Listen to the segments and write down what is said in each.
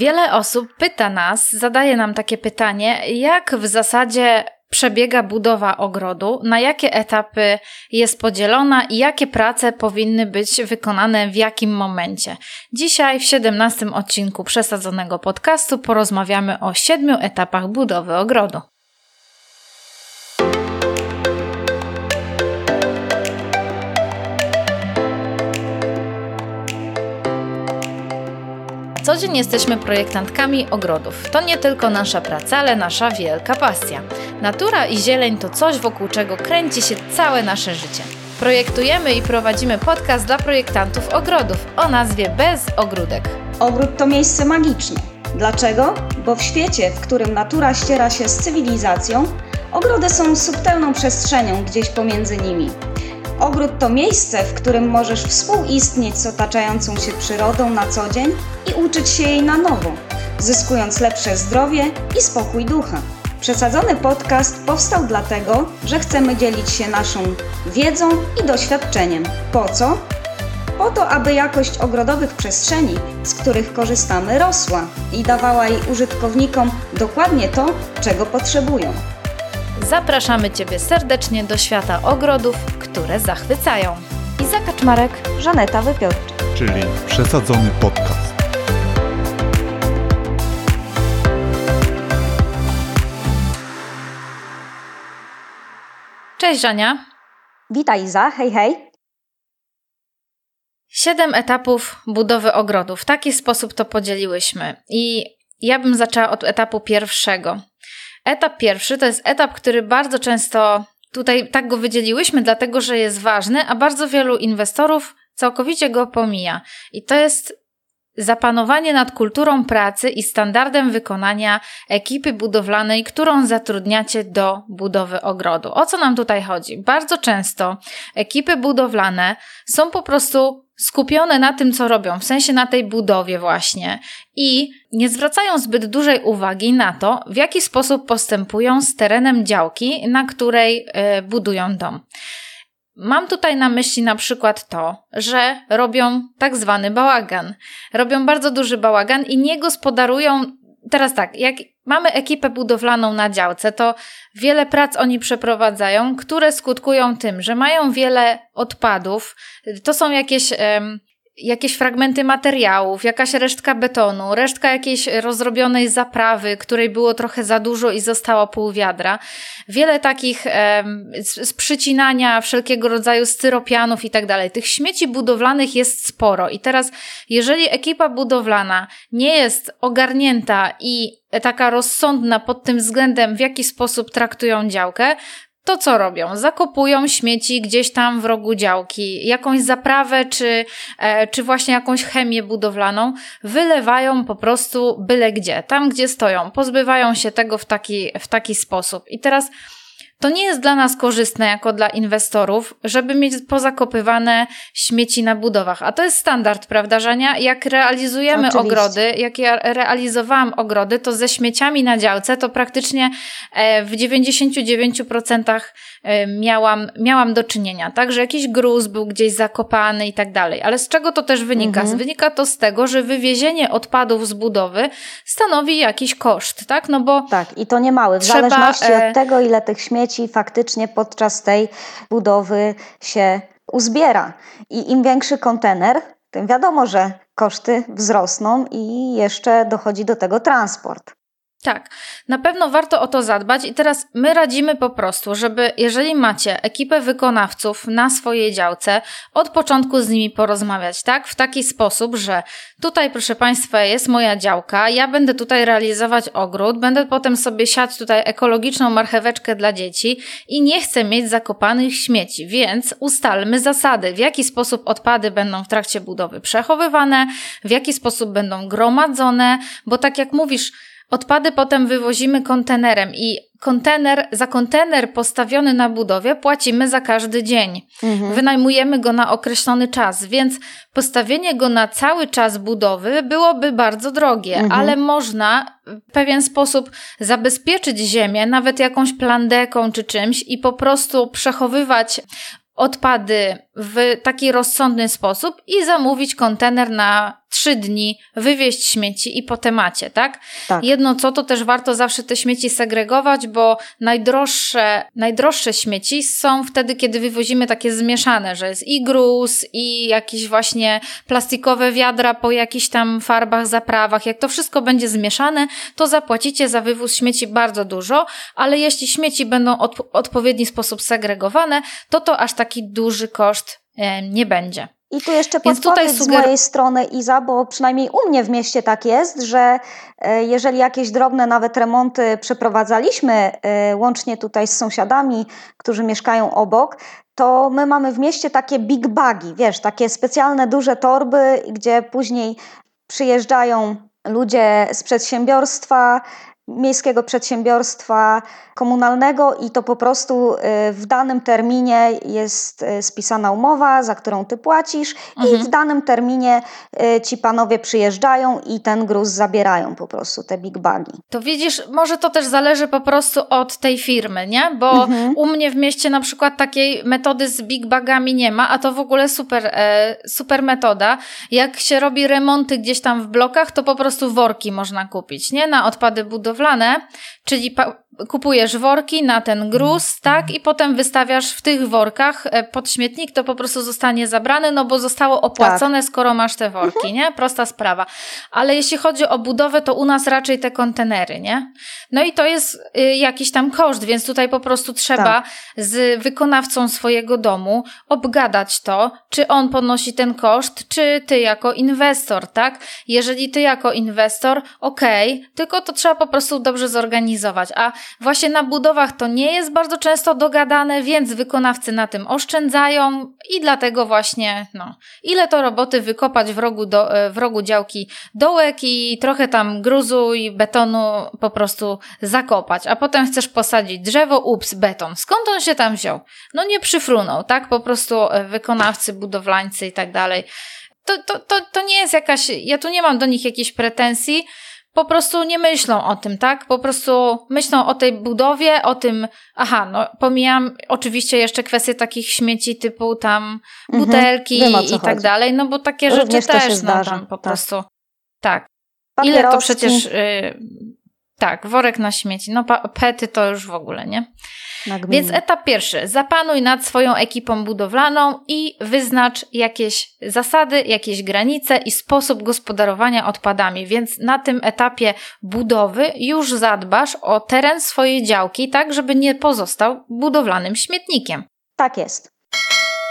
Wiele osób pyta nas, zadaje nam takie pytanie, jak w zasadzie przebiega budowa ogrodu, na jakie etapy jest podzielona i jakie prace powinny być wykonane w jakim momencie. Dzisiaj w 17 odcinku przesadzonego podcastu porozmawiamy o siedmiu etapach budowy ogrodu. Co dzień jesteśmy projektantkami ogrodów. To nie tylko nasza praca, ale nasza wielka pasja. Natura i zieleń to coś, wokół czego kręci się całe nasze życie. Projektujemy i prowadzimy podcast dla projektantów ogrodów o nazwie Bez Ogródek. Ogród to miejsce magiczne. Dlaczego? Bo w świecie, w którym natura ściera się z cywilizacją, ogrody są subtelną przestrzenią gdzieś pomiędzy nimi. Ogród to miejsce, w którym możesz współistnieć z otaczającą się przyrodą na co dzień i uczyć się jej na nowo, zyskując lepsze zdrowie i spokój ducha. Przesadzony podcast powstał dlatego, że chcemy dzielić się naszą wiedzą i doświadczeniem. Po co? Po to, aby jakość ogrodowych przestrzeni, z których korzystamy, rosła i dawała jej użytkownikom dokładnie to, czego potrzebują. Zapraszamy Ciebie serdecznie do świata ogrodów, które zachwycają. Iza Kaczmarek, Żaneta Wypiorcza. czyli przesadzony podcast. Cześć Żania. Witaj Iza, hej hej. Siedem etapów budowy ogrodu. W taki sposób to podzieliłyśmy. I ja bym zaczęła od etapu pierwszego. Etap pierwszy to jest etap, który bardzo często tutaj tak go wydzieliłyśmy, dlatego że jest ważny, a bardzo wielu inwestorów całkowicie go pomija. I to jest zapanowanie nad kulturą pracy i standardem wykonania ekipy budowlanej, którą zatrudniacie do budowy ogrodu. O co nam tutaj chodzi? Bardzo często ekipy budowlane są po prostu skupione na tym, co robią, w sensie na tej budowie właśnie i nie zwracają zbyt dużej uwagi na to, w jaki sposób postępują z terenem działki, na której y, budują dom. Mam tutaj na myśli na przykład to, że robią tak zwany bałagan. Robią bardzo duży bałagan i nie gospodarują. Teraz tak, jak mamy ekipę budowlaną na działce, to wiele prac oni przeprowadzają, które skutkują tym, że mają wiele odpadów. To są jakieś. Jakieś fragmenty materiałów, jakaś resztka betonu, resztka jakiejś rozrobionej zaprawy, której było trochę za dużo i zostało pół wiadra. Wiele takich e, sprzycinania wszelkiego rodzaju styropianów i tak dalej. Tych śmieci budowlanych jest sporo i teraz jeżeli ekipa budowlana nie jest ogarnięta i taka rozsądna pod tym względem, w jaki sposób traktują działkę, to co robią? Zakopują śmieci gdzieś tam w rogu działki, jakąś zaprawę, czy, e, czy właśnie jakąś chemię budowlaną, wylewają po prostu byle gdzie, tam gdzie stoją, pozbywają się tego w taki, w taki sposób. I teraz to nie jest dla nas korzystne jako dla inwestorów, żeby mieć pozakopywane śmieci na budowach. A to jest standard, prawda, Żania? Jak realizujemy Oczywiście. ogrody, jak ja realizowałam ogrody, to ze śmieciami na działce to praktycznie e, w 99% e, miałam, miałam do czynienia. Tak, że jakiś gruz był gdzieś zakopany i tak dalej. Ale z czego to też wynika? Mhm. Wynika to z tego, że wywiezienie odpadów z budowy stanowi jakiś koszt, tak? No bo Tak, i to nie mały, w Trzeba, zależności e, od tego, ile tych śmieci faktycznie podczas tej budowy się uzbiera. I im większy kontener, tym wiadomo, że koszty wzrosną i jeszcze dochodzi do tego transport. Tak, na pewno warto o to zadbać i teraz my radzimy po prostu, żeby jeżeli macie ekipę wykonawców na swojej działce, od początku z nimi porozmawiać, tak? W taki sposób, że tutaj, proszę Państwa, jest moja działka, ja będę tutaj realizować ogród, będę potem sobie siać tutaj ekologiczną marcheweczkę dla dzieci i nie chcę mieć zakopanych śmieci, więc ustalmy zasady, w jaki sposób odpady będą w trakcie budowy przechowywane, w jaki sposób będą gromadzone, bo tak jak mówisz, Odpady potem wywozimy kontenerem i kontener, za kontener postawiony na budowie płacimy za każdy dzień. Wynajmujemy go na określony czas, więc postawienie go na cały czas budowy byłoby bardzo drogie, ale można w pewien sposób zabezpieczyć ziemię, nawet jakąś plandeką czy czymś i po prostu przechowywać odpady w taki rozsądny sposób i zamówić kontener na trzy dni, wywieźć śmieci i po temacie, tak? tak? Jedno co, to też warto zawsze te śmieci segregować, bo najdroższe, najdroższe śmieci są wtedy, kiedy wywozimy takie zmieszane, że jest i gruz, i jakieś właśnie plastikowe wiadra po jakichś tam farbach, zaprawach. Jak to wszystko będzie zmieszane, to zapłacicie za wywóz śmieci bardzo dużo, ale jeśli śmieci będą od, w odpowiedni sposób segregowane, to to aż taki duży koszt nie będzie. I tu jeszcze podpowiedź suger... z mojej strony, Iza, bo przynajmniej u mnie w mieście tak jest, że e, jeżeli jakieś drobne nawet remonty przeprowadzaliśmy, e, łącznie tutaj z sąsiadami, którzy mieszkają obok, to my mamy w mieście takie big bagi, wiesz, takie specjalne duże torby, gdzie później przyjeżdżają ludzie z przedsiębiorstwa, miejskiego przedsiębiorstwa komunalnego i to po prostu y, w danym terminie jest y, spisana umowa, za którą ty płacisz mhm. i w danym terminie y, ci panowie przyjeżdżają i ten gruz zabierają po prostu, te big bagi. To widzisz, może to też zależy po prostu od tej firmy, nie? Bo mhm. u mnie w mieście na przykład takiej metody z big bagami nie ma, a to w ogóle super, e, super metoda. Jak się robi remonty gdzieś tam w blokach, to po prostu worki można kupić, nie? Na odpady budowlane, czyli kupujesz worki na ten gruz, tak? I potem wystawiasz w tych workach e, pod śmietnik, to po prostu zostanie zabrane, no bo zostało opłacone, tak. skoro masz te worki, mhm. nie? Prosta sprawa. Ale jeśli chodzi o budowę, to u nas raczej te kontenery, nie? No i to jest y, jakiś tam koszt, więc tutaj po prostu trzeba tak. z wykonawcą swojego domu obgadać to, czy on ponosi ten koszt, czy ty jako inwestor, tak? Jeżeli ty jako inwestor, okej, okay, tylko to trzeba po prostu dobrze zorganizować. A Właśnie na budowach to nie jest bardzo często dogadane, więc wykonawcy na tym oszczędzają i dlatego właśnie, no, ile to roboty wykopać w rogu, do, e, w rogu działki dołek i trochę tam gruzu i betonu po prostu zakopać, a potem chcesz posadzić drzewo, ups, beton. Skąd on się tam wziął? No nie przyfrunął, tak? Po prostu e, wykonawcy, budowlańcy i tak dalej. To, to, to, to nie jest jakaś, ja tu nie mam do nich jakichś pretensji, po prostu nie myślą o tym, tak? Po prostu myślą o tej budowie, o tym, aha, no pomijam oczywiście jeszcze kwestie takich śmieci typu tam mhm. butelki mhm, i tak dalej, no bo takie Również rzeczy też, no tam po tak. prostu, tak. Ile to przecież, y, tak, worek na śmieci, no pety to już w ogóle, nie? Więc etap pierwszy. Zapanuj nad swoją ekipą budowlaną i wyznacz jakieś zasady, jakieś granice i sposób gospodarowania odpadami. Więc na tym etapie budowy już zadbasz o teren swojej działki, tak żeby nie pozostał budowlanym śmietnikiem. Tak jest.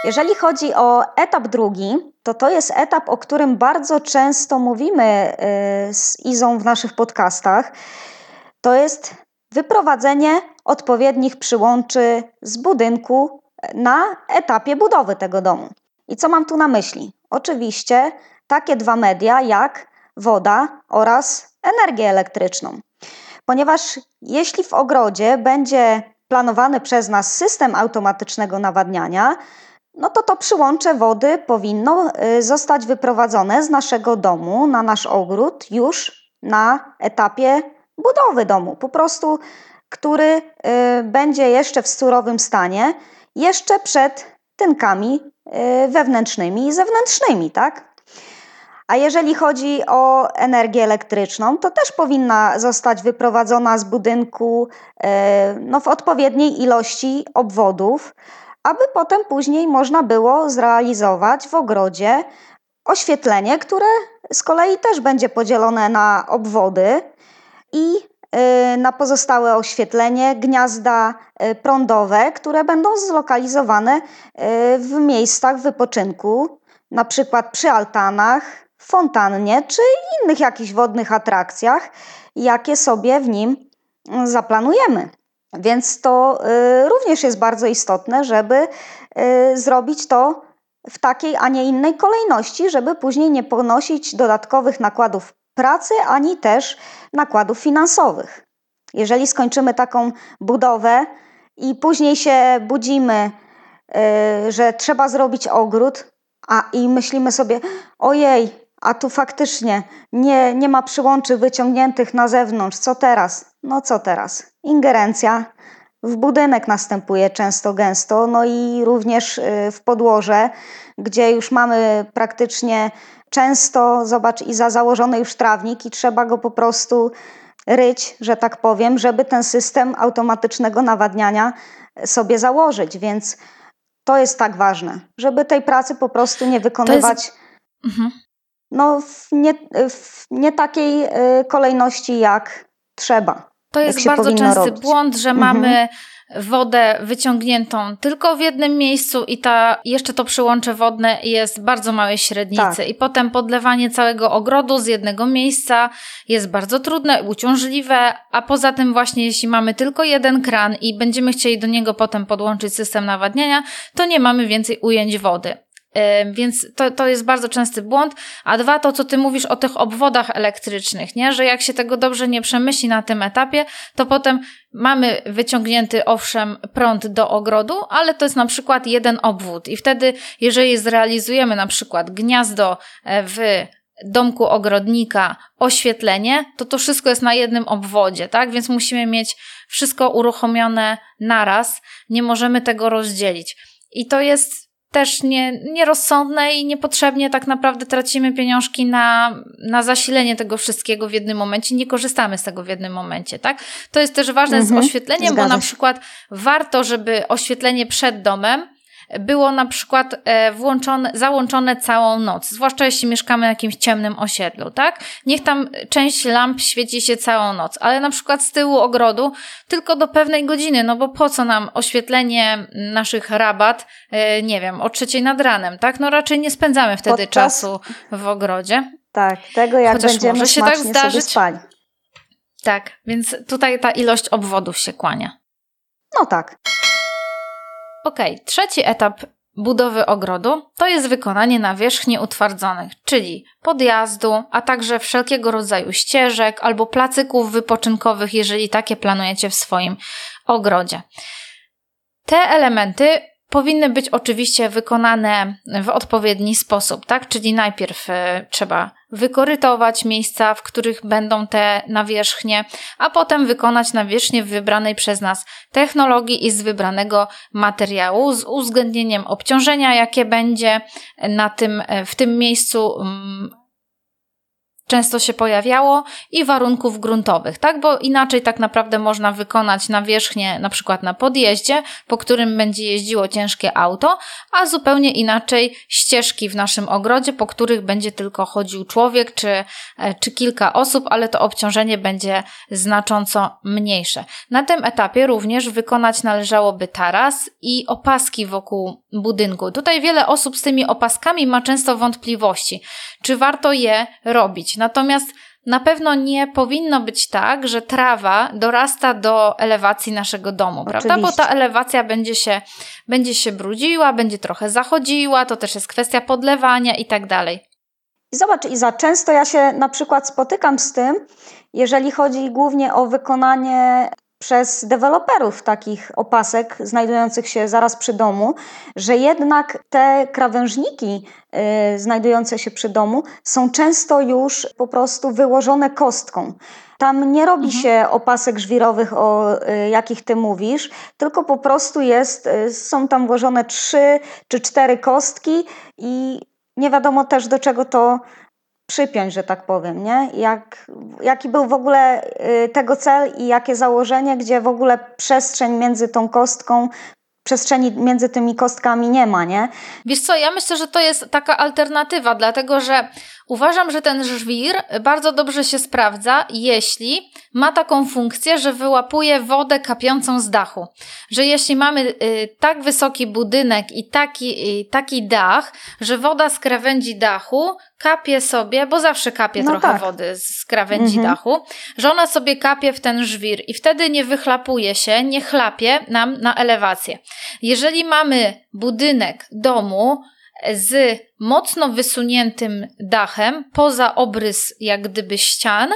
Jeżeli chodzi o etap drugi, to to jest etap, o którym bardzo często mówimy y, z Izą w naszych podcastach. To jest wyprowadzenie odpowiednich przyłączy z budynku na etapie budowy tego domu. I co mam tu na myśli? Oczywiście takie dwa media jak woda oraz energię elektryczną. Ponieważ jeśli w ogrodzie będzie planowany przez nas system automatycznego nawadniania, no to to przyłącze wody powinno y, zostać wyprowadzone z naszego domu na nasz ogród już na etapie budowy domu. Po prostu który y, będzie jeszcze w surowym stanie, jeszcze przed tynkami y, wewnętrznymi i zewnętrznymi, tak? A jeżeli chodzi o energię elektryczną, to też powinna zostać wyprowadzona z budynku y, no, w odpowiedniej ilości obwodów, aby potem później można było zrealizować w ogrodzie oświetlenie, które z kolei też będzie podzielone na obwody i Y, na pozostałe oświetlenie gniazda y, prądowe, które będą zlokalizowane y, w miejscach wypoczynku, na przykład przy altanach, fontannie czy innych jakichś wodnych atrakcjach, jakie sobie w nim zaplanujemy. Więc to również jest bardzo istotne, żeby zrobić to w takiej, a nie innej kolejności, żeby później nie ponosić dodatkowych nakładów pracy, ani też nakładów finansowych. Jeżeli skończymy taką budowę i później się budzimy, yy, że trzeba zrobić ogród, a i myślimy sobie, ojej, a tu faktycznie nie, nie ma przyłączy wyciągniętych na zewnątrz, co teraz? No co teraz? Ingerencja w budynek następuje często gęsto, no i również y, w podłoże, gdzie już mamy praktycznie często, zobacz, i za założony już trawnik i trzeba go po prostu ryć, że tak powiem, żeby ten system automatycznego nawadniania sobie założyć, więc to jest tak ważne, żeby tej pracy po prostu nie wykonywać jest... mhm. no, w, nie, w nie takiej y, kolejności, jak trzeba. To jest bardzo częsty robić. błąd, że mhm. mamy wodę wyciągniętą tylko w jednym miejscu i ta, jeszcze to przyłącze wodne jest bardzo małej średnicy tak. i potem podlewanie całego ogrodu z jednego miejsca jest bardzo trudne, uciążliwe, a poza tym właśnie jeśli mamy tylko jeden kran i będziemy chcieli do niego potem podłączyć system nawadniania, to nie mamy więcej ujęć wody. Więc to, to jest bardzo częsty błąd. A dwa, to co ty mówisz o tych obwodach elektrycznych, nie? że jak się tego dobrze nie przemyśli na tym etapie, to potem mamy wyciągnięty owszem prąd do ogrodu, ale to jest na przykład jeden obwód. I wtedy, jeżeli zrealizujemy na przykład gniazdo e, w domku ogrodnika, oświetlenie, to to wszystko jest na jednym obwodzie, tak? Więc musimy mieć wszystko uruchomione naraz, nie możemy tego rozdzielić. I to jest też nie, nierozsądne i niepotrzebnie tak naprawdę tracimy pieniążki na, na zasilenie tego wszystkiego w jednym momencie, nie korzystamy z tego w jednym momencie, tak? To jest też ważne mhm, z oświetleniem, bo na przykład warto, żeby oświetlenie przed domem było na przykład e, włączone, załączone całą noc, zwłaszcza jeśli mieszkamy w jakimś ciemnym osiedlu, tak? Niech tam część lamp świeci się całą noc, ale na przykład z tyłu ogrodu tylko do pewnej godziny, no bo po co nam oświetlenie naszych rabat, e, nie wiem, o trzeciej nad ranem, tak? No raczej nie spędzamy wtedy Podczas... czasu w ogrodzie. Tak, tego jak Chociaż będziemy może się tak zdarzyć. spać. Tak, więc tutaj ta ilość obwodów się kłania. No tak. Ok, trzeci etap budowy ogrodu to jest wykonanie nawierzchni utwardzonych, czyli podjazdu, a także wszelkiego rodzaju ścieżek albo placyków wypoczynkowych, jeżeli takie planujecie w swoim ogrodzie. Te elementy powinny być oczywiście wykonane w odpowiedni sposób, tak? Czyli najpierw e, trzeba wykorytować miejsca, w których będą te nawierzchnie, a potem wykonać nawierzchnię w wybranej przez nas technologii i z wybranego materiału z uwzględnieniem obciążenia, jakie będzie na tym, w tym miejscu mm, często się pojawiało i warunków gruntowych, tak? Bo inaczej tak naprawdę można wykonać nawierzchnię na przykład na podjeździe, po którym będzie jeździło ciężkie auto, a zupełnie inaczej ścieżki w naszym ogrodzie, po których będzie tylko chodził człowiek czy, e, czy kilka osób, ale to obciążenie będzie znacząco mniejsze. Na tym etapie również wykonać należałoby taras i opaski wokół budynku. Tutaj wiele osób z tymi opaskami ma często wątpliwości, czy warto je robić. Natomiast na pewno nie powinno być tak, że trawa dorasta do elewacji naszego domu, Oczywiście. prawda? Bo ta elewacja będzie się, będzie się brudziła, będzie trochę zachodziła, to też jest kwestia podlewania i tak dalej. I zobacz, Iza, często ja się na przykład spotykam z tym, jeżeli chodzi głównie o wykonanie przez deweloperów takich opasek znajdujących się zaraz przy domu, że jednak te krawężniki y, znajdujące się przy domu są często już po prostu wyłożone kostką. Tam nie robi mhm. się opasek żwirowych, o y, jakich ty mówisz, tylko po prostu jest, y, są tam włożone trzy czy cztery kostki i nie wiadomo też do czego to przypiąć, że tak powiem, nie? Jak, jaki był w ogóle y, tego cel i jakie założenie, gdzie w ogóle przestrzeń między tą kostką, przestrzeni między tymi kostkami nie ma, nie? Wiesz co, ja myślę, że to jest taka alternatywa, dlatego że uważam, że ten żwir bardzo dobrze się sprawdza, jeśli ma taką funkcję, że wyłapuje wodę kapiącą z dachu. Że jeśli mamy y, tak wysoki budynek i taki, taki dach, że woda z krawędzi dachu kapie sobie, bo zawsze kapie no trochę tak. wody z krawędzi mhm. dachu, że ona sobie kapie w ten żwir i wtedy nie wychlapuje się, nie chlapie nam na elewację. Jeżeli mamy budynek domu, z mocno wysuniętym dachem, poza obrys jak gdyby ścian,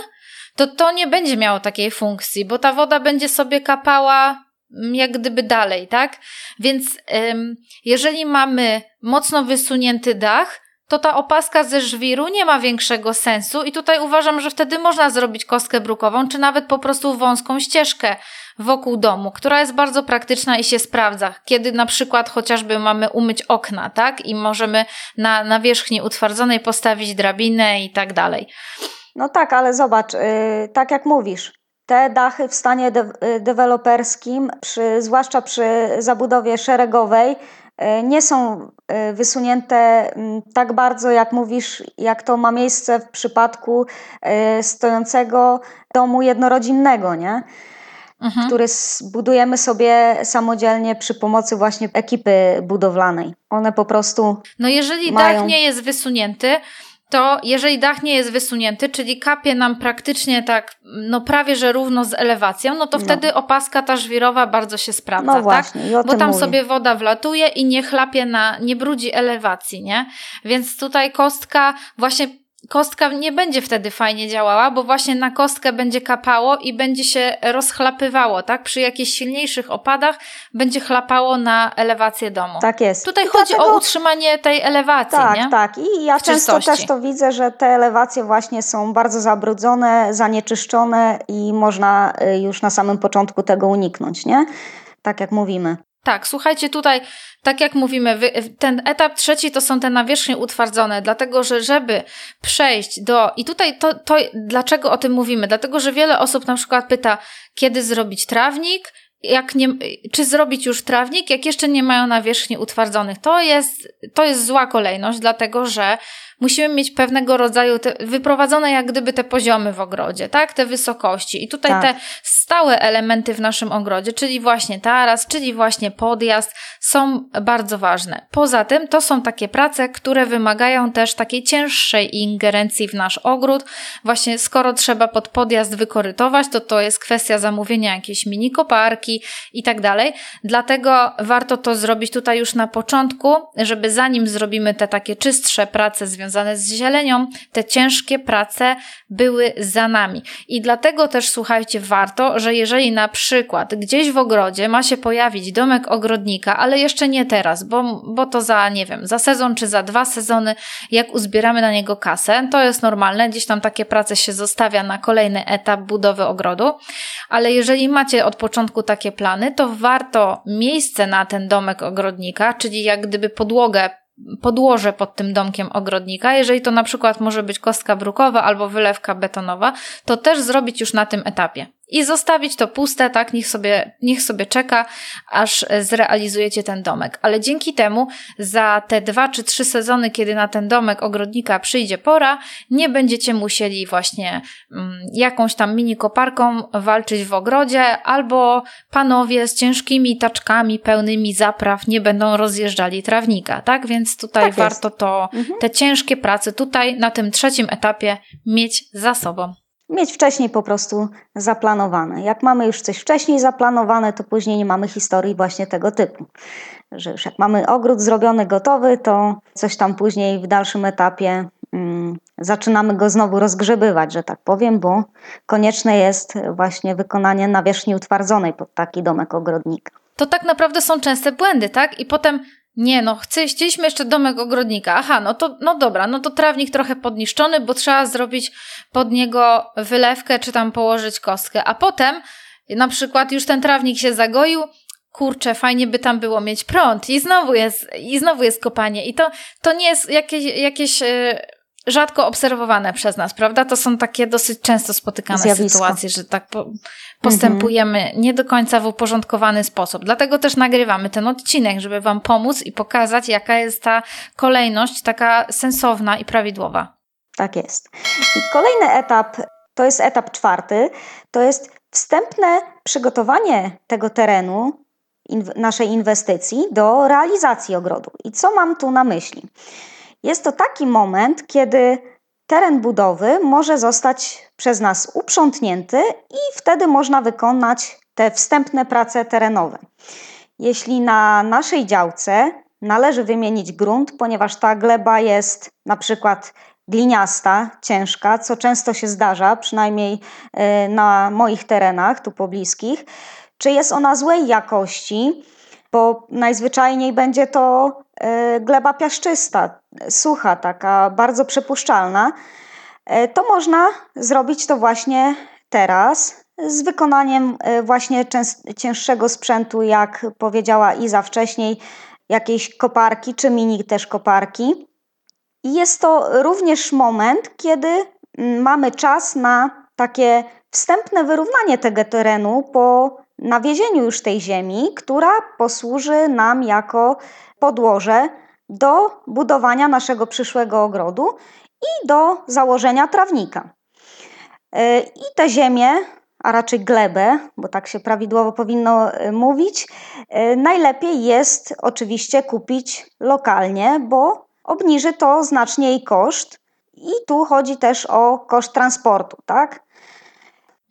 to to nie będzie miało takiej funkcji, bo ta woda będzie sobie kapała mm, jak gdyby dalej, tak? Więc ym, jeżeli mamy mocno wysunięty dach, to ta opaska ze żwiru nie ma większego sensu i tutaj uważam, że wtedy można zrobić kostkę brukową, czy nawet po prostu wąską ścieżkę wokół domu, która jest bardzo praktyczna i się sprawdza. Kiedy na przykład chociażby mamy umyć okna, tak? I możemy na, na wierzchni utwardzonej postawić drabinę i tak dalej. No tak, ale zobacz, yy, tak jak mówisz, te dachy w stanie de y, deweloperskim, przy, zwłaszcza przy zabudowie szeregowej, nie są y, wysunięte tak bardzo, jak mówisz, jak to ma miejsce w przypadku stojącego domu jednorodzinnego, nie? Mhm. który budujemy sobie samodzielnie przy pomocy właśnie ekipy budowlanej. One po prostu. No, jeżeli mają... dach nie jest wysunięty, to jeżeli dach nie jest wysunięty, czyli kapie nam praktycznie tak, no prawie że równo z elewacją, no to no. wtedy opaska ta żwirowa bardzo się sprawdza, no tak? właśnie, tak? Bo tam mówię. sobie woda wlatuje i nie chlapie na, nie brudzi elewacji, nie? Więc tutaj kostka właśnie kostka nie będzie wtedy fajnie działała, bo właśnie na kostkę będzie kapało i będzie się rozchlapywało, tak? Przy jakichś silniejszych opadach będzie chlapało na elewację domu. Tak jest. Tutaj I chodzi dlatego... o utrzymanie tej elewacji, tak, nie? Tak, I ja często też to widzę, że te elewacje właśnie są bardzo zabrudzone, zanieczyszczone i można y, już na samym początku tego uniknąć, nie? Tak jak mówimy. Tak, słuchajcie, tutaj, tak jak mówimy, ten etap trzeci to są te nawierzchnie utwardzone, dlatego że żeby przejść do. I tutaj to, to dlaczego o tym mówimy? Dlatego, że wiele osób na przykład pyta, kiedy zrobić trawnik, jak nie, czy zrobić już trawnik, jak jeszcze nie mają nawierzchni utwardzonych. To jest, to jest zła kolejność, dlatego że musimy mieć pewnego rodzaju te, wyprowadzone jak gdyby te poziomy w ogrodzie, tak? Te wysokości. I tutaj tak. te stałe elementy w naszym ogrodzie, czyli właśnie taras, czyli właśnie podjazd, są bardzo ważne. Poza tym to są takie prace, które wymagają też takiej cięższej ingerencji w nasz ogród. Właśnie skoro trzeba pod podjazd wykorytować, to to jest kwestia zamówienia jakiejś mini koparki i tak dalej. Dlatego warto to zrobić tutaj już na początku, żeby zanim zrobimy te takie czystsze prace związane z zielenią, te ciężkie prace były za nami. I dlatego też słuchajcie, warto, że jeżeli na przykład gdzieś w ogrodzie ma się pojawić domek ogrodnika, ale jeszcze nie teraz, bo, bo to za, nie wiem, za sezon czy za dwa sezony, jak uzbieramy na niego kasę, to jest normalne, gdzieś tam takie prace się zostawia na kolejny etap budowy ogrodu, ale jeżeli macie od początku takie plany, to warto miejsce na ten domek ogrodnika, czyli jak gdyby podłogę podłoże pod tym domkiem ogrodnika. Jeżeli to na przykład może być kostka brukowa albo wylewka betonowa, to też zrobić już na tym etapie i zostawić to puste, tak, niech sobie, niech sobie czeka, aż zrealizujecie ten domek. Ale dzięki temu za te dwa czy trzy sezony, kiedy na ten domek ogrodnika przyjdzie pora, nie będziecie musieli właśnie mm, jakąś tam mini koparką walczyć w ogrodzie, albo panowie z ciężkimi taczkami pełnymi zapraw nie będą rozjeżdżali trawnika, tak? Więc tutaj tak warto to, mhm. te ciężkie prace tutaj na tym trzecim etapie mieć za sobą mieć wcześniej po prostu zaplanowane. Jak mamy już coś wcześniej zaplanowane, to później nie mamy historii właśnie tego typu. Że już jak mamy ogród zrobiony, gotowy, to coś tam później w dalszym etapie um, zaczynamy go znowu rozgrzebywać, że tak powiem, bo konieczne jest właśnie wykonanie nawierzchni utwardzonej pod taki domek ogrodnika. To tak naprawdę są częste błędy, tak? I potem nie, no chcieliśmy jeszcze domek ogrodnika. Aha, no to no dobra, no to trawnik trochę podniszczony, bo trzeba zrobić pod niego wylewkę czy tam położyć kostkę. A potem na przykład już ten trawnik się zagoił, kurczę, fajnie by tam było mieć prąd i znowu jest, i znowu jest kopanie. I to, to nie jest jakieś, jakieś yy, rzadko obserwowane przez nas, prawda? To są takie dosyć często spotykane Zjawisko. sytuacje, że tak po, postępujemy mhm. nie do końca w uporządkowany sposób. Dlatego też nagrywamy ten odcinek, żeby Wam pomóc i pokazać, jaka jest ta kolejność taka sensowna i prawidłowa. Tak jest. I kolejny etap, to jest etap czwarty, to jest wstępne przygotowanie tego terenu, naszej inwestycji do realizacji ogrodu. I co mam tu na myśli? Jest to taki moment, kiedy teren budowy może zostać przez nas uprzątnięty i wtedy można wykonać te wstępne prace terenowe. Jeśli na naszej działce należy wymienić grunt, ponieważ ta gleba jest na przykład gliniasta, ciężka, co często się zdarza, przynajmniej y, na moich terenach tu pobliskich, czy jest ona złej jakości, bo najzwyczajniej będzie to e, gleba piaszczysta. Sucha, taka bardzo przepuszczalna, e, to można zrobić to właśnie teraz z wykonaniem e, właśnie cięższego sprzętu, jak powiedziała Iza wcześniej, jakiejś koparki czy mini też koparki. I jest to również moment, kiedy mm, mamy czas na takie wstępne wyrównanie tego terenu po nawiezieniu już tej ziemi, która posłuży nam jako podłoże do budowania naszego przyszłego ogrodu i do założenia trawnika. E, I tę ziemię, a raczej glebę, bo tak się prawidłowo powinno e, mówić, e, najlepiej jest oczywiście kupić lokalnie, bo obniży to znacznie jej koszt. I tu chodzi też o koszt transportu, tak?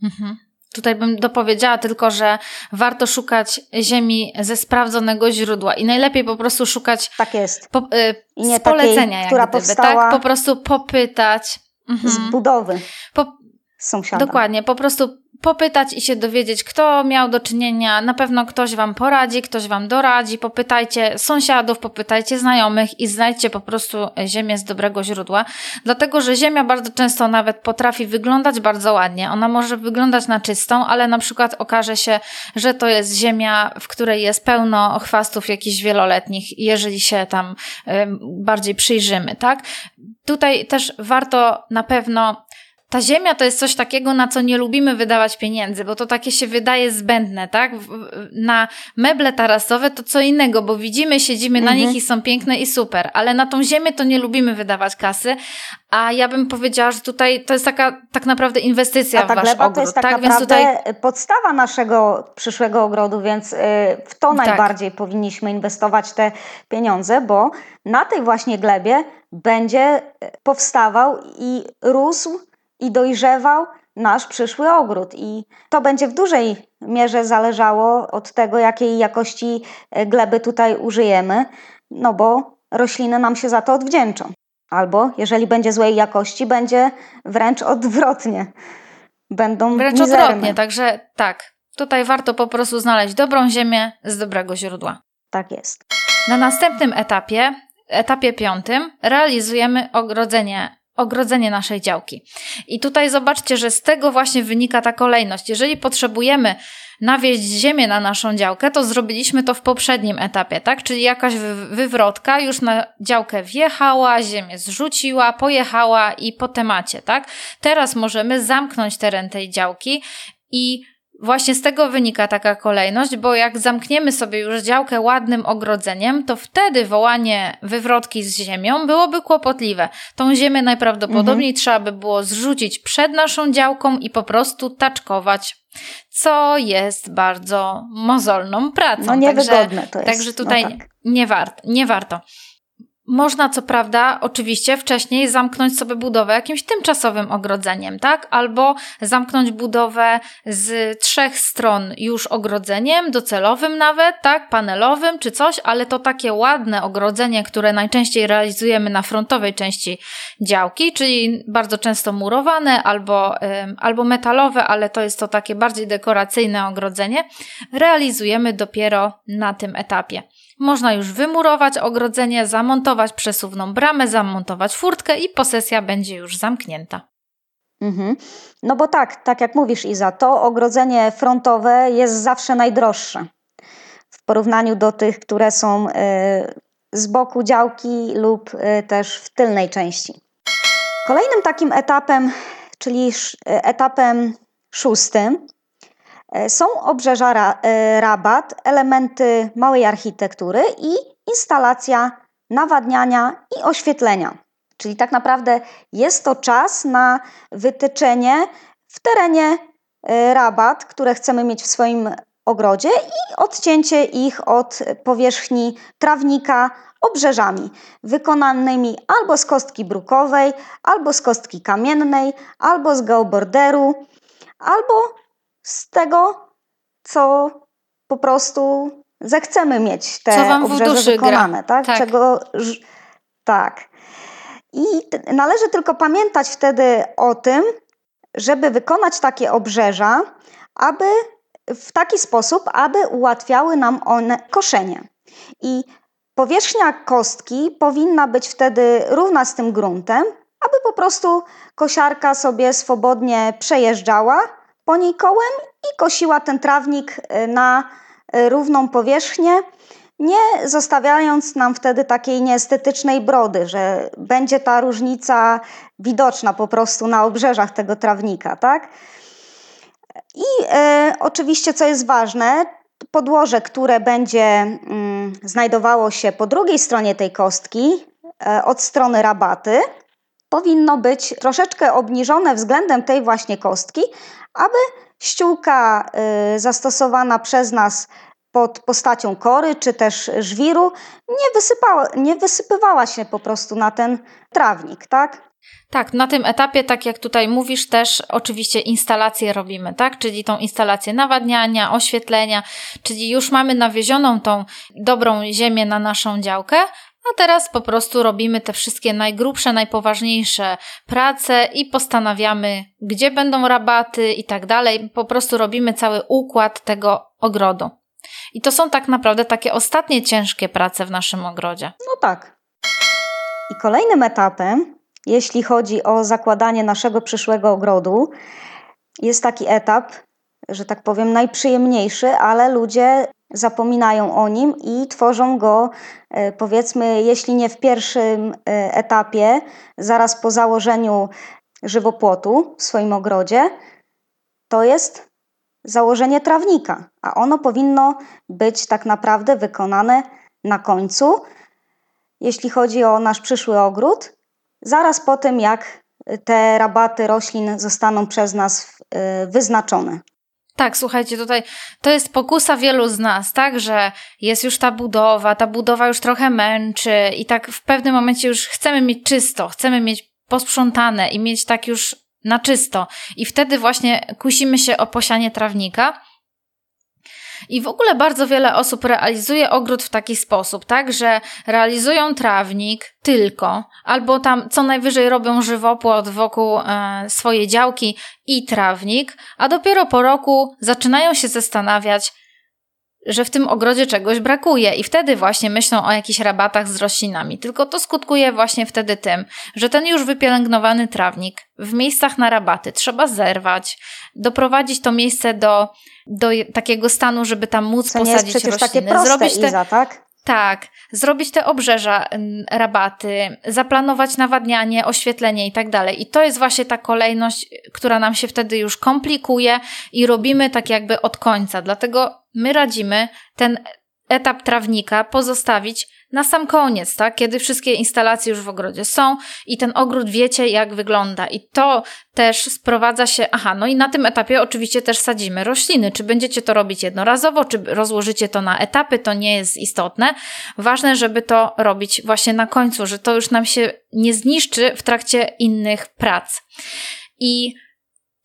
Mhm. Tutaj bym dopowiedziała tylko, że warto szukać ziemi ze sprawdzonego źródła i najlepiej po prostu szukać tak jest. Po, y, nie z polecenia, takiej, która gdyby, tak? Po prostu popytać. Mhm. Z budowy. Po, sąsiada. Dokładnie, po prostu popytać i się dowiedzieć, kto miał do czynienia. Na pewno ktoś Wam poradzi, ktoś Wam doradzi. Popytajcie sąsiadów, popytajcie znajomych i znajdźcie po prostu ziemię z dobrego źródła. Dlatego, że ziemia bardzo często nawet potrafi wyglądać bardzo ładnie. Ona może wyglądać na czystą, ale na przykład okaże się, że to jest ziemia, w której jest pełno chwastów jakichś wieloletnich, jeżeli się tam bardziej przyjrzymy, tak? Tutaj też warto na pewno ta ziemia to jest coś takiego, na co nie lubimy wydawać pieniędzy, bo to takie się wydaje zbędne, tak? Na meble tarasowe to co innego, bo widzimy, siedzimy mhm. na nich i są piękne i super, ale na tą ziemię to nie lubimy wydawać kasy, a ja bym powiedziała, że tutaj to jest taka tak naprawdę inwestycja a ta w wasz gleba ogród. to jest tak, tak naprawdę tutaj... podstawa naszego przyszłego ogrodu, więc y, w to tak. najbardziej powinniśmy inwestować te pieniądze, bo na tej właśnie glebie będzie y, powstawał i rósł i dojrzewał nasz przyszły ogród. I to będzie w dużej mierze zależało od tego, jakiej jakości e, gleby tutaj użyjemy, no bo rośliny nam się za to odwdzięczą. Albo jeżeli będzie złej jakości, będzie wręcz odwrotnie. Będą Wręcz mizerne. odwrotnie, także tak. Tutaj warto po prostu znaleźć dobrą ziemię z dobrego źródła. Tak jest. Na następnym etapie, etapie piątym, realizujemy ogrodzenie ogrodzenie naszej działki. I tutaj zobaczcie, że z tego właśnie wynika ta kolejność. Jeżeli potrzebujemy nawieźć ziemię na naszą działkę, to zrobiliśmy to w poprzednim etapie, tak? Czyli jakaś wywrotka już na działkę wjechała, ziemię zrzuciła, pojechała i po temacie, tak? Teraz możemy zamknąć teren tej działki i Właśnie z tego wynika taka kolejność, bo jak zamkniemy sobie już działkę ładnym ogrodzeniem, to wtedy wołanie wywrotki z ziemią byłoby kłopotliwe. Tą ziemię najprawdopodobniej mhm. trzeba by było zrzucić przed naszą działką i po prostu taczkować co jest bardzo mozolną pracą. No niewygodne także, to jest. Także tutaj no tak. nie, wart, nie warto. Można, co prawda, oczywiście wcześniej zamknąć sobie budowę jakimś tymczasowym ogrodzeniem, tak? Albo zamknąć budowę z trzech stron już ogrodzeniem, docelowym nawet, tak? Panelowym czy coś, ale to takie ładne ogrodzenie, które najczęściej realizujemy na frontowej części działki, czyli bardzo często murowane albo, albo metalowe, ale to jest to takie bardziej dekoracyjne ogrodzenie, realizujemy dopiero na tym etapie. Można już wymurować ogrodzenie, zamontować przesuwną bramę, zamontować furtkę i posesja będzie już zamknięta. Mhm. No bo tak, tak jak mówisz Iza, to ogrodzenie frontowe jest zawsze najdroższe w porównaniu do tych, które są y, z boku działki lub y, też w tylnej części. Kolejnym takim etapem, czyli etapem szóstym, są obrzeża e, rabat, elementy małej architektury i instalacja nawadniania i oświetlenia. Czyli tak naprawdę jest to czas na wytyczenie w terenie e, rabat, które chcemy mieć w swoim ogrodzie i odcięcie ich od powierzchni trawnika obrzeżami wykonanymi albo z kostki brukowej, albo z kostki kamiennej, albo z geoborderu, albo z tego, co po prostu zechcemy mieć te obrzeże wykonane, tak? tak? Czego, tak. I należy tylko pamiętać wtedy o tym, żeby wykonać takie obrzeża, aby w taki sposób, aby ułatwiały nam one koszenie. I powierzchnia kostki powinna być wtedy równa z tym gruntem, aby po prostu kosiarka sobie swobodnie przejeżdżała po niej kołem i kosiła ten trawnik y, na y, równą powierzchnię, nie zostawiając nam wtedy takiej nieestetycznej brody, że będzie ta różnica widoczna po prostu na obrzeżach tego trawnika, tak? I e, oczywiście, co jest ważne, podłoże, które będzie mm, znajdowało się po drugiej stronie tej kostki, e, od strony rabaty, powinno być troszeczkę obniżone względem tej właśnie kostki, aby ściółka y, zastosowana przez nas pod postacią kory czy też żwiru nie, wysypała, nie wysypywała się po prostu na ten trawnik, tak? Tak, na tym etapie, tak jak tutaj mówisz, też oczywiście instalację robimy, tak? Czyli tą instalację nawadniania, oświetlenia, czyli już mamy nawiezioną tą dobrą ziemię na naszą działkę, a teraz po prostu robimy te wszystkie najgrubsze, najpoważniejsze prace i postanawiamy, gdzie będą rabaty i tak dalej. Po prostu robimy cały układ tego ogrodu. I to są tak naprawdę takie ostatnie ciężkie prace w naszym ogrodzie. No tak. I kolejnym etapem, jeśli chodzi o zakładanie naszego przyszłego ogrodu, jest taki etap, że tak powiem, najprzyjemniejszy, ale ludzie zapominają o nim i tworzą go, e, powiedzmy, jeśli nie w pierwszym e, etapie, zaraz po założeniu żywopłotu w swoim ogrodzie, to jest założenie trawnika, a ono powinno być tak naprawdę wykonane na końcu, jeśli chodzi o nasz przyszły ogród, zaraz po tym, jak te rabaty roślin zostaną przez nas e, wyznaczone. Tak, słuchajcie, tutaj to jest pokusa wielu z nas, tak, że jest już ta budowa, ta budowa już trochę męczy i tak w pewnym momencie już chcemy mieć czysto, chcemy mieć posprzątane i mieć tak już na czysto. I wtedy właśnie kusimy się o posianie trawnika. I w ogóle bardzo wiele osób realizuje ogród w taki sposób, tak, że realizują trawnik tylko, albo tam co najwyżej robią żywopłot wokół e, swojej działki i trawnik, a dopiero po roku zaczynają się zastanawiać, że w tym ogrodzie czegoś brakuje i wtedy właśnie myślą o jakichś rabatach z roślinami. Tylko to skutkuje właśnie wtedy tym, że ten już wypielęgnowany trawnik w miejscach na rabaty trzeba zerwać, doprowadzić to miejsce do, do takiego stanu, żeby tam móc Co posadzić rośliny. takie proste, Zrobić te, Iza, tak? tak, zrobić te obrzeża, rabaty, zaplanować nawadnianie, oświetlenie i tak dalej. I to jest właśnie ta kolejność, która nam się wtedy już komplikuje i robimy tak jakby od końca. Dlatego my radzimy ten etap trawnika pozostawić na sam koniec, tak? Kiedy wszystkie instalacje już w ogrodzie są i ten ogród wiecie, jak wygląda. I to też sprowadza się, aha, no i na tym etapie oczywiście też sadzimy rośliny. Czy będziecie to robić jednorazowo, czy rozłożycie to na etapy, to nie jest istotne. Ważne, żeby to robić właśnie na końcu, że to już nam się nie zniszczy w trakcie innych prac. I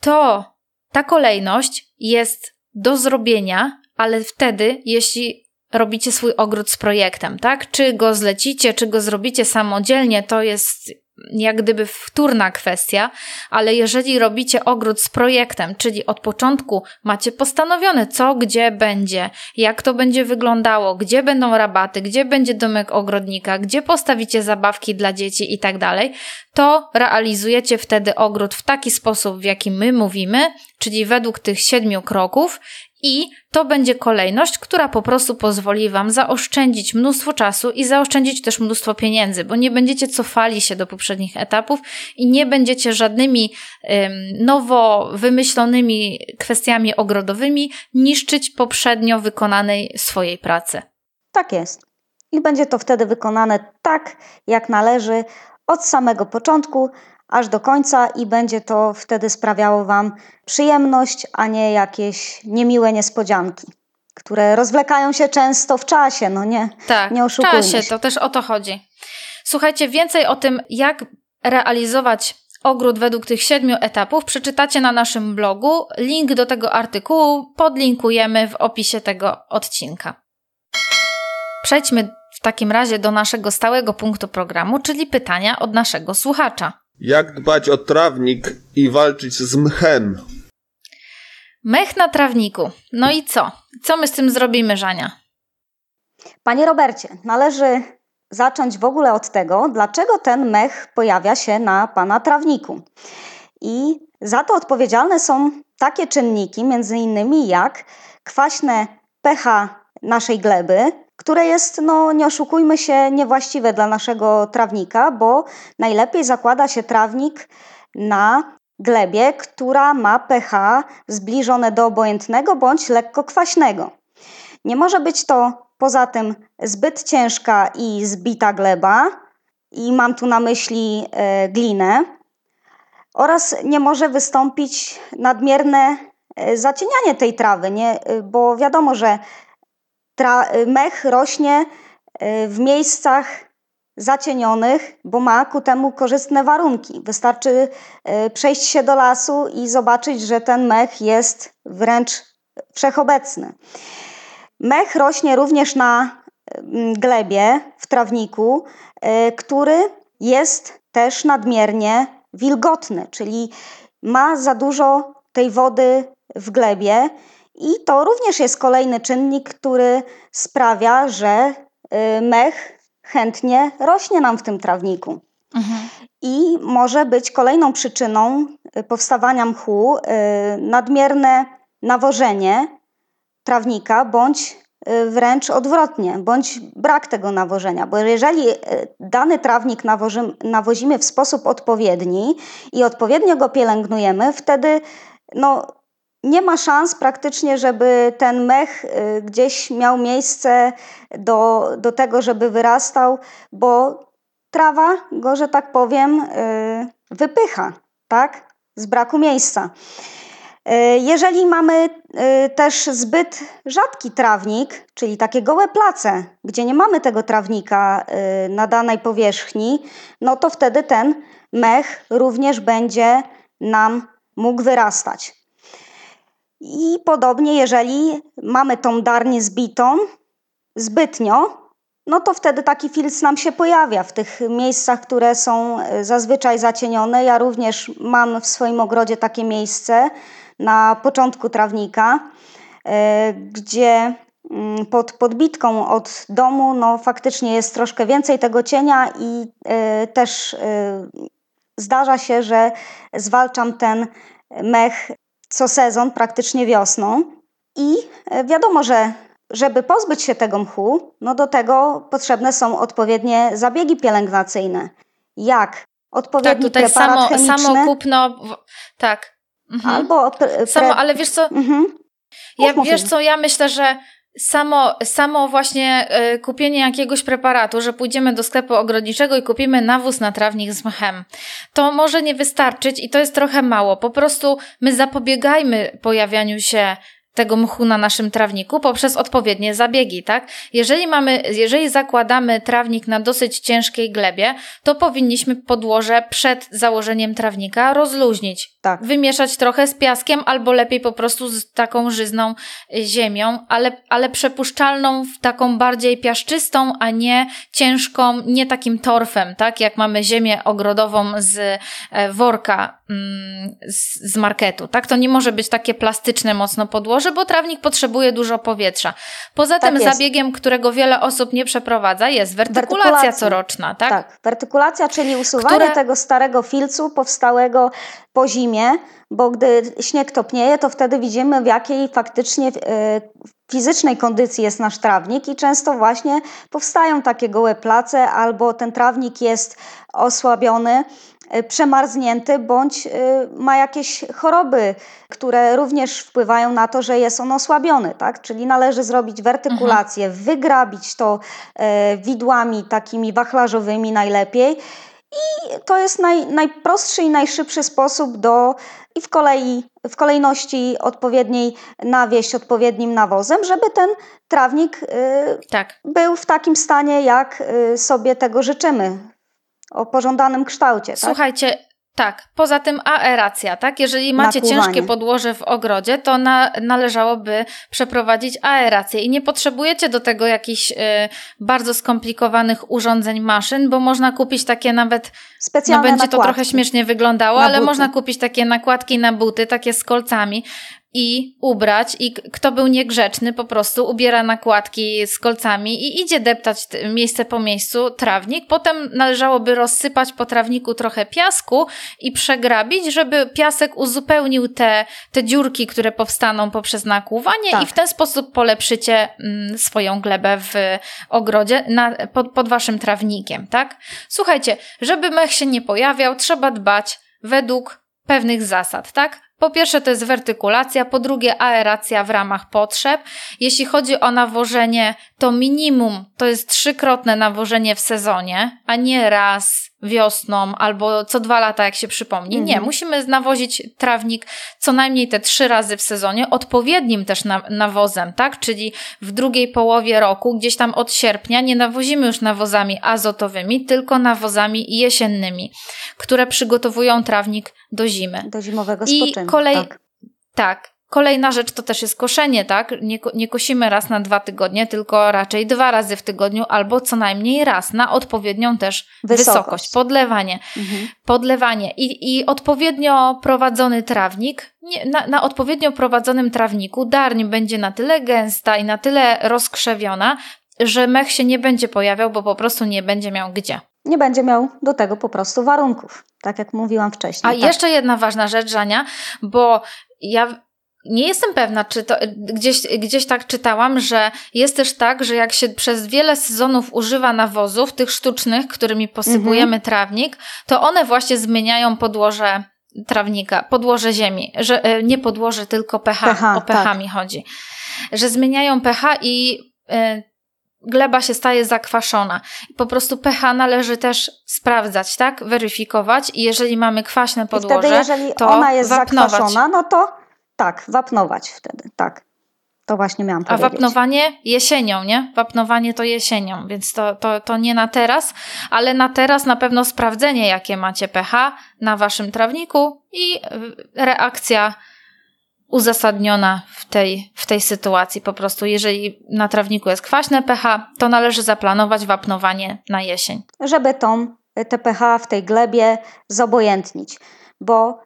to, ta kolejność jest do zrobienia, ale wtedy, jeśli robicie swój ogród z projektem, tak? Czy go zlecicie, czy go zrobicie samodzielnie, to jest jak gdyby wtórna kwestia, ale jeżeli robicie ogród z projektem, czyli od początku macie postanowione, co gdzie będzie, jak to będzie wyglądało, gdzie będą rabaty, gdzie będzie domek ogrodnika, gdzie postawicie zabawki dla dzieci i tak dalej, to realizujecie wtedy ogród w taki sposób, w jaki my mówimy, czyli według tych siedmiu kroków i to będzie kolejność, która po prostu pozwoli Wam zaoszczędzić mnóstwo czasu i zaoszczędzić też mnóstwo pieniędzy, bo nie będziecie cofali się do poprzednich etapów i nie będziecie żadnymi ym, nowo wymyślonymi kwestiami ogrodowymi niszczyć poprzednio wykonanej swojej pracy. Tak jest. I będzie to wtedy wykonane tak, jak należy, od samego początku, aż do końca i będzie to wtedy sprawiało Wam przyjemność, a nie jakieś niemiłe niespodzianki, które rozwlekają się często w czasie, no nie, tak, nie oszukujmy w czasie, się. to też o to chodzi. Słuchajcie, więcej o tym, jak realizować ogród według tych siedmiu etapów przeczytacie na naszym blogu. Link do tego artykułu podlinkujemy w opisie tego odcinka. Przejdźmy w takim razie do naszego stałego punktu programu, czyli pytania od naszego słuchacza. Jak dbać o trawnik i walczyć z mchem? Mech na trawniku. No i co? Co my z tym zrobimy, Żania? Panie Robercie, należy zacząć w ogóle od tego, dlaczego ten mech pojawia się na Pana trawniku. I za to odpowiedzialne są takie czynniki, między innymi jak kwaśne pH naszej gleby, które jest, no nie oszukujmy się, niewłaściwe dla naszego trawnika, bo najlepiej zakłada się trawnik na glebie, która ma pH zbliżone do obojętnego bądź lekko kwaśnego. Nie może być to poza tym zbyt ciężka i zbita gleba, i mam tu na myśli e, glinę, oraz nie może wystąpić nadmierne e, zacienianie tej trawy, nie? E, bo wiadomo, że mech rośnie w miejscach zacienionych, bo ma ku temu korzystne warunki. Wystarczy przejść się do lasu i zobaczyć, że ten mech jest wręcz wszechobecny. Mech rośnie również na glebie w trawniku, który jest też nadmiernie wilgotny, czyli ma za dużo tej wody w glebie i to również jest kolejny czynnik, który sprawia, że e, mech chętnie rośnie nam w tym trawniku. Mhm. I może być kolejną przyczyną e, powstawania mchu nadmierne nawożenie trawnika, bądź y, wręcz odwrotnie, bądź brak tego nawożenia. Bo jeżeli y, dany trawnik nawozimy w sposób odpowiedni i odpowiednio go pielęgnujemy, wtedy no, nie ma szans praktycznie, żeby ten mech y, gdzieś miał miejsce do, do tego, żeby wyrastał, bo trawa go, że tak powiem, wypycha, tak? Z braku miejsca. E, jeżeli mamy też zbyt rzadki trawnik, czyli takie gołe place, gdzie nie mamy tego trawnika na danej powierzchni, no to wtedy ten mech również będzie nam mógł wyrastać. I podobnie, jeżeli mamy tą darnię zbitą zbytnio, no to wtedy taki filc nam się pojawia w tych miejscach, które są zazwyczaj zacienione. Ja również mam w swoim ogrodzie takie miejsce, na początku trawnika, e, gdzie mm, pod podbitką od domu no, faktycznie jest troszkę więcej tego cienia i e, też e, zdarza się, że zwalczam ten mech co sezon, praktycznie wiosną. I wiadomo, że żeby pozbyć się tego mchu, no do tego potrzebne są odpowiednie zabiegi pielęgnacyjne. Jak? Odpowiedni tak, tutaj preparat samo, chemiczny. Samo kupno, tak, Mhm. Albo pre... Samo, ale wiesz co? Mhm. Ja, wiesz co, ja myślę, że samo, samo właśnie y, kupienie jakiegoś preparatu, że pójdziemy do sklepu ogrodniczego i kupimy nawóz na trawnik z mchem, to może nie wystarczyć i to jest trochę mało. Po prostu my zapobiegajmy pojawianiu się tego mchu na naszym trawniku poprzez odpowiednie zabiegi, tak? Jeżeli mamy, jeżeli zakładamy trawnik na dosyć ciężkiej glebie, to powinniśmy podłoże przed założeniem trawnika rozluźnić. Tak. Wymieszać trochę z piaskiem albo lepiej po prostu z taką żyzną ziemią, ale, ale przepuszczalną w taką bardziej piaszczystą, a nie ciężką, nie takim torfem, tak? Jak mamy ziemię ogrodową z e, worka mm, z, z marketu, tak? To nie może być takie plastyczne mocno podłoże, bo trawnik potrzebuje dużo powietrza. Poza tak tym jest. zabiegiem, którego wiele osób nie przeprowadza, jest wertykulacja, wertykulacja. coroczna, tak? Tak, wertykulacja, czyli usuwanie Które... tego starego filcu powstałego po zimie, bo gdy śnieg topnieje, to wtedy widzimy, w jakiej faktycznie e, fizycznej kondycji jest nasz trawnik i często właśnie powstają takie gołe place albo ten trawnik jest osłabiony przemarznięty bądź e, ma jakieś choroby, które również wpływają na to, że jest on osłabiony. Tak? Czyli należy zrobić wertykulację, mhm. wygrabić to e, widłami takimi wachlarzowymi najlepiej. I to jest naj, najprostszy i najszybszy sposób do i w, kolei, w kolejności odpowiedniej nawieść odpowiednim nawozem, żeby ten trawnik y, tak. był w takim stanie, jak y, sobie tego życzymy o pożądanym kształcie. Tak? Słuchajcie, tak, poza tym aeracja, tak? Jeżeli macie Nakłuwanie. ciężkie podłoże w ogrodzie, to na, należałoby przeprowadzić aerację i nie potrzebujecie do tego jakichś y, bardzo skomplikowanych urządzeń, maszyn, bo można kupić takie nawet, Specjalne no będzie nakładki. to trochę śmiesznie wyglądało, ale można kupić takie nakładki na buty, takie z kolcami. I ubrać i kto był niegrzeczny po prostu ubiera nakładki z kolcami i idzie deptać miejsce po miejscu trawnik. Potem należałoby rozsypać po trawniku trochę piasku i przegrabić, żeby piasek uzupełnił te, te dziurki, które powstaną poprzez nakłuwanie tak. i w ten sposób polepszycie mm, swoją glebę w ogrodzie na, pod, pod waszym trawnikiem, tak? Słuchajcie, żeby mech się nie pojawiał, trzeba dbać według pewnych zasad, tak? Po pierwsze to jest wertykulacja, po drugie aeracja w ramach potrzeb. Jeśli chodzi o nawożenie, to minimum to jest trzykrotne nawożenie w sezonie, a nie raz wiosną albo co dwa lata, jak się przypomni. Mhm. Nie, musimy nawozić trawnik co najmniej te trzy razy w sezonie, odpowiednim też na, nawozem, tak? Czyli w drugiej połowie roku, gdzieś tam od sierpnia, nie nawozimy już nawozami azotowymi, tylko nawozami jesiennymi, które przygotowują trawnik do zimy. Do zimowego spoczynku. I kolej... tak. tak. Kolejna rzecz to też jest koszenie, tak? Nie, nie kosimy raz na dwa tygodnie, tylko raczej dwa razy w tygodniu albo co najmniej raz na odpowiednią też wysokość. wysokość podlewanie. Mhm. Podlewanie I, i odpowiednio prowadzony trawnik, nie, na, na odpowiednio prowadzonym trawniku darń będzie na tyle gęsta i na tyle rozkrzewiona, że mech się nie będzie pojawiał, bo po prostu nie będzie miał gdzie. Nie będzie miał do tego po prostu warunków, tak jak mówiłam wcześniej. A tak. jeszcze jedna ważna rzecz, Żania, bo ja nie jestem pewna, czy to gdzieś, gdzieś tak czytałam, że jest też tak, że jak się przez wiele sezonów używa nawozów, tych sztucznych, którymi posypujemy mhm. trawnik, to one właśnie zmieniają podłoże trawnika, podłoże ziemi, że e, nie podłoże, tylko pH, pH o pH tak. mi chodzi. Że zmieniają pH i y, gleba się staje zakwaszona. Po prostu pH należy też sprawdzać, tak? Weryfikować i jeżeli mamy kwaśne podłoże, I wtedy, jeżeli to ona jest wapnować. zakwaszona, no to tak, wapnować wtedy, tak. To właśnie miałam powiedzieć. A wapnowanie jesienią, nie? Wapnowanie to jesienią, więc to, to, to nie na teraz, ale na teraz na pewno sprawdzenie, jakie macie pH na waszym trawniku i reakcja uzasadniona w tej, w tej sytuacji. Po prostu, jeżeli na trawniku jest kwaśne pH, to należy zaplanować wapnowanie na jesień. Żeby tą, te pH w tej glebie zobojętnić, bo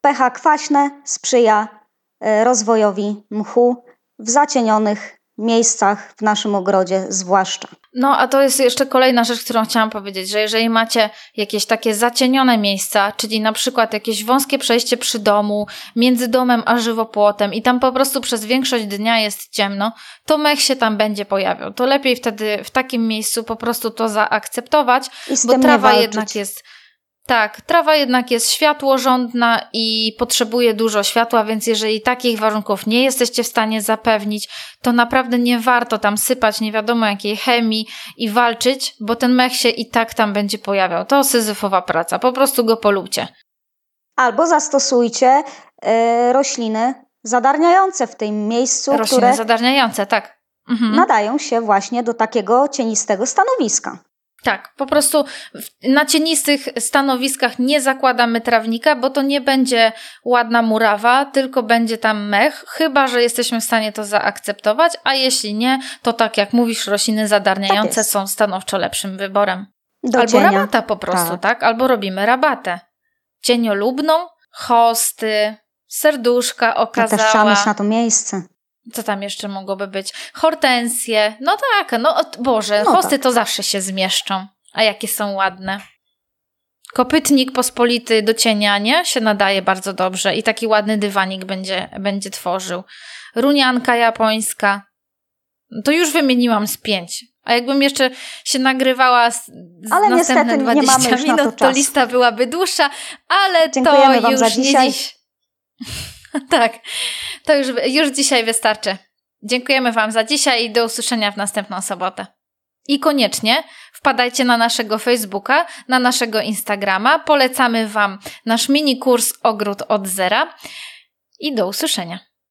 pH kwaśne sprzyja rozwojowi mchu w zacienionych miejscach w naszym ogrodzie zwłaszcza. No, a to jest jeszcze kolejna rzecz, którą chciałam powiedzieć, że jeżeli macie jakieś takie zacienione miejsca, czyli na przykład jakieś wąskie przejście przy domu, między domem a żywopłotem i tam po prostu przez większość dnia jest ciemno, to mech się tam będzie pojawiał. To lepiej wtedy w takim miejscu po prostu to zaakceptować, bo trawa jednak jest tak, trawa jednak jest światłożądna i potrzebuje dużo światła, więc jeżeli takich warunków nie jesteście w stanie zapewnić, to naprawdę nie warto tam sypać nie wiadomo jakiej chemii i walczyć, bo ten mech się i tak tam będzie pojawiał. To syzyfowa praca, po prostu go polubcie. Albo zastosujcie yy, rośliny zadarniające w tym miejscu, rośliny które zadarniające, tak. Mhm. nadają się właśnie do takiego cienistego stanowiska. Tak, po prostu na cienistych stanowiskach nie zakładamy trawnika, bo to nie będzie ładna murawa, tylko będzie tam mech, chyba że jesteśmy w stanie to zaakceptować, a jeśli nie, to tak jak mówisz, rośliny zadarniające tak są stanowczo lepszym wyborem. Do Albo cienia. rabata po prostu, tak. tak? Albo robimy rabatę. Cieniolubną, hosty, serduszka okazała. Ja też trzeba mieć na to miejsce. Co tam jeszcze mogłoby być? Hortensje. No tak, no Boże, no hosty tak. to zawsze się zmieszczą. A jakie są ładne. Kopytnik pospolity do cienia, nie? Się nadaje bardzo dobrze i taki ładny dywanik będzie, będzie tworzył. Runianka japońska. To już wymieniłam z pięć. A jakbym jeszcze się nagrywała z, ale następne 20 minut, to, to, lista byłaby dłuższa, ale Dziękujemy to już za dzisiaj. nie dziś. tak, to już, już dzisiaj wystarczy. Dziękujemy Wam za dzisiaj i do usłyszenia w następną sobotę. I koniecznie wpadajcie na naszego Facebooka, na naszego Instagrama. Polecamy Wam nasz mini kurs Ogród od zera i do usłyszenia.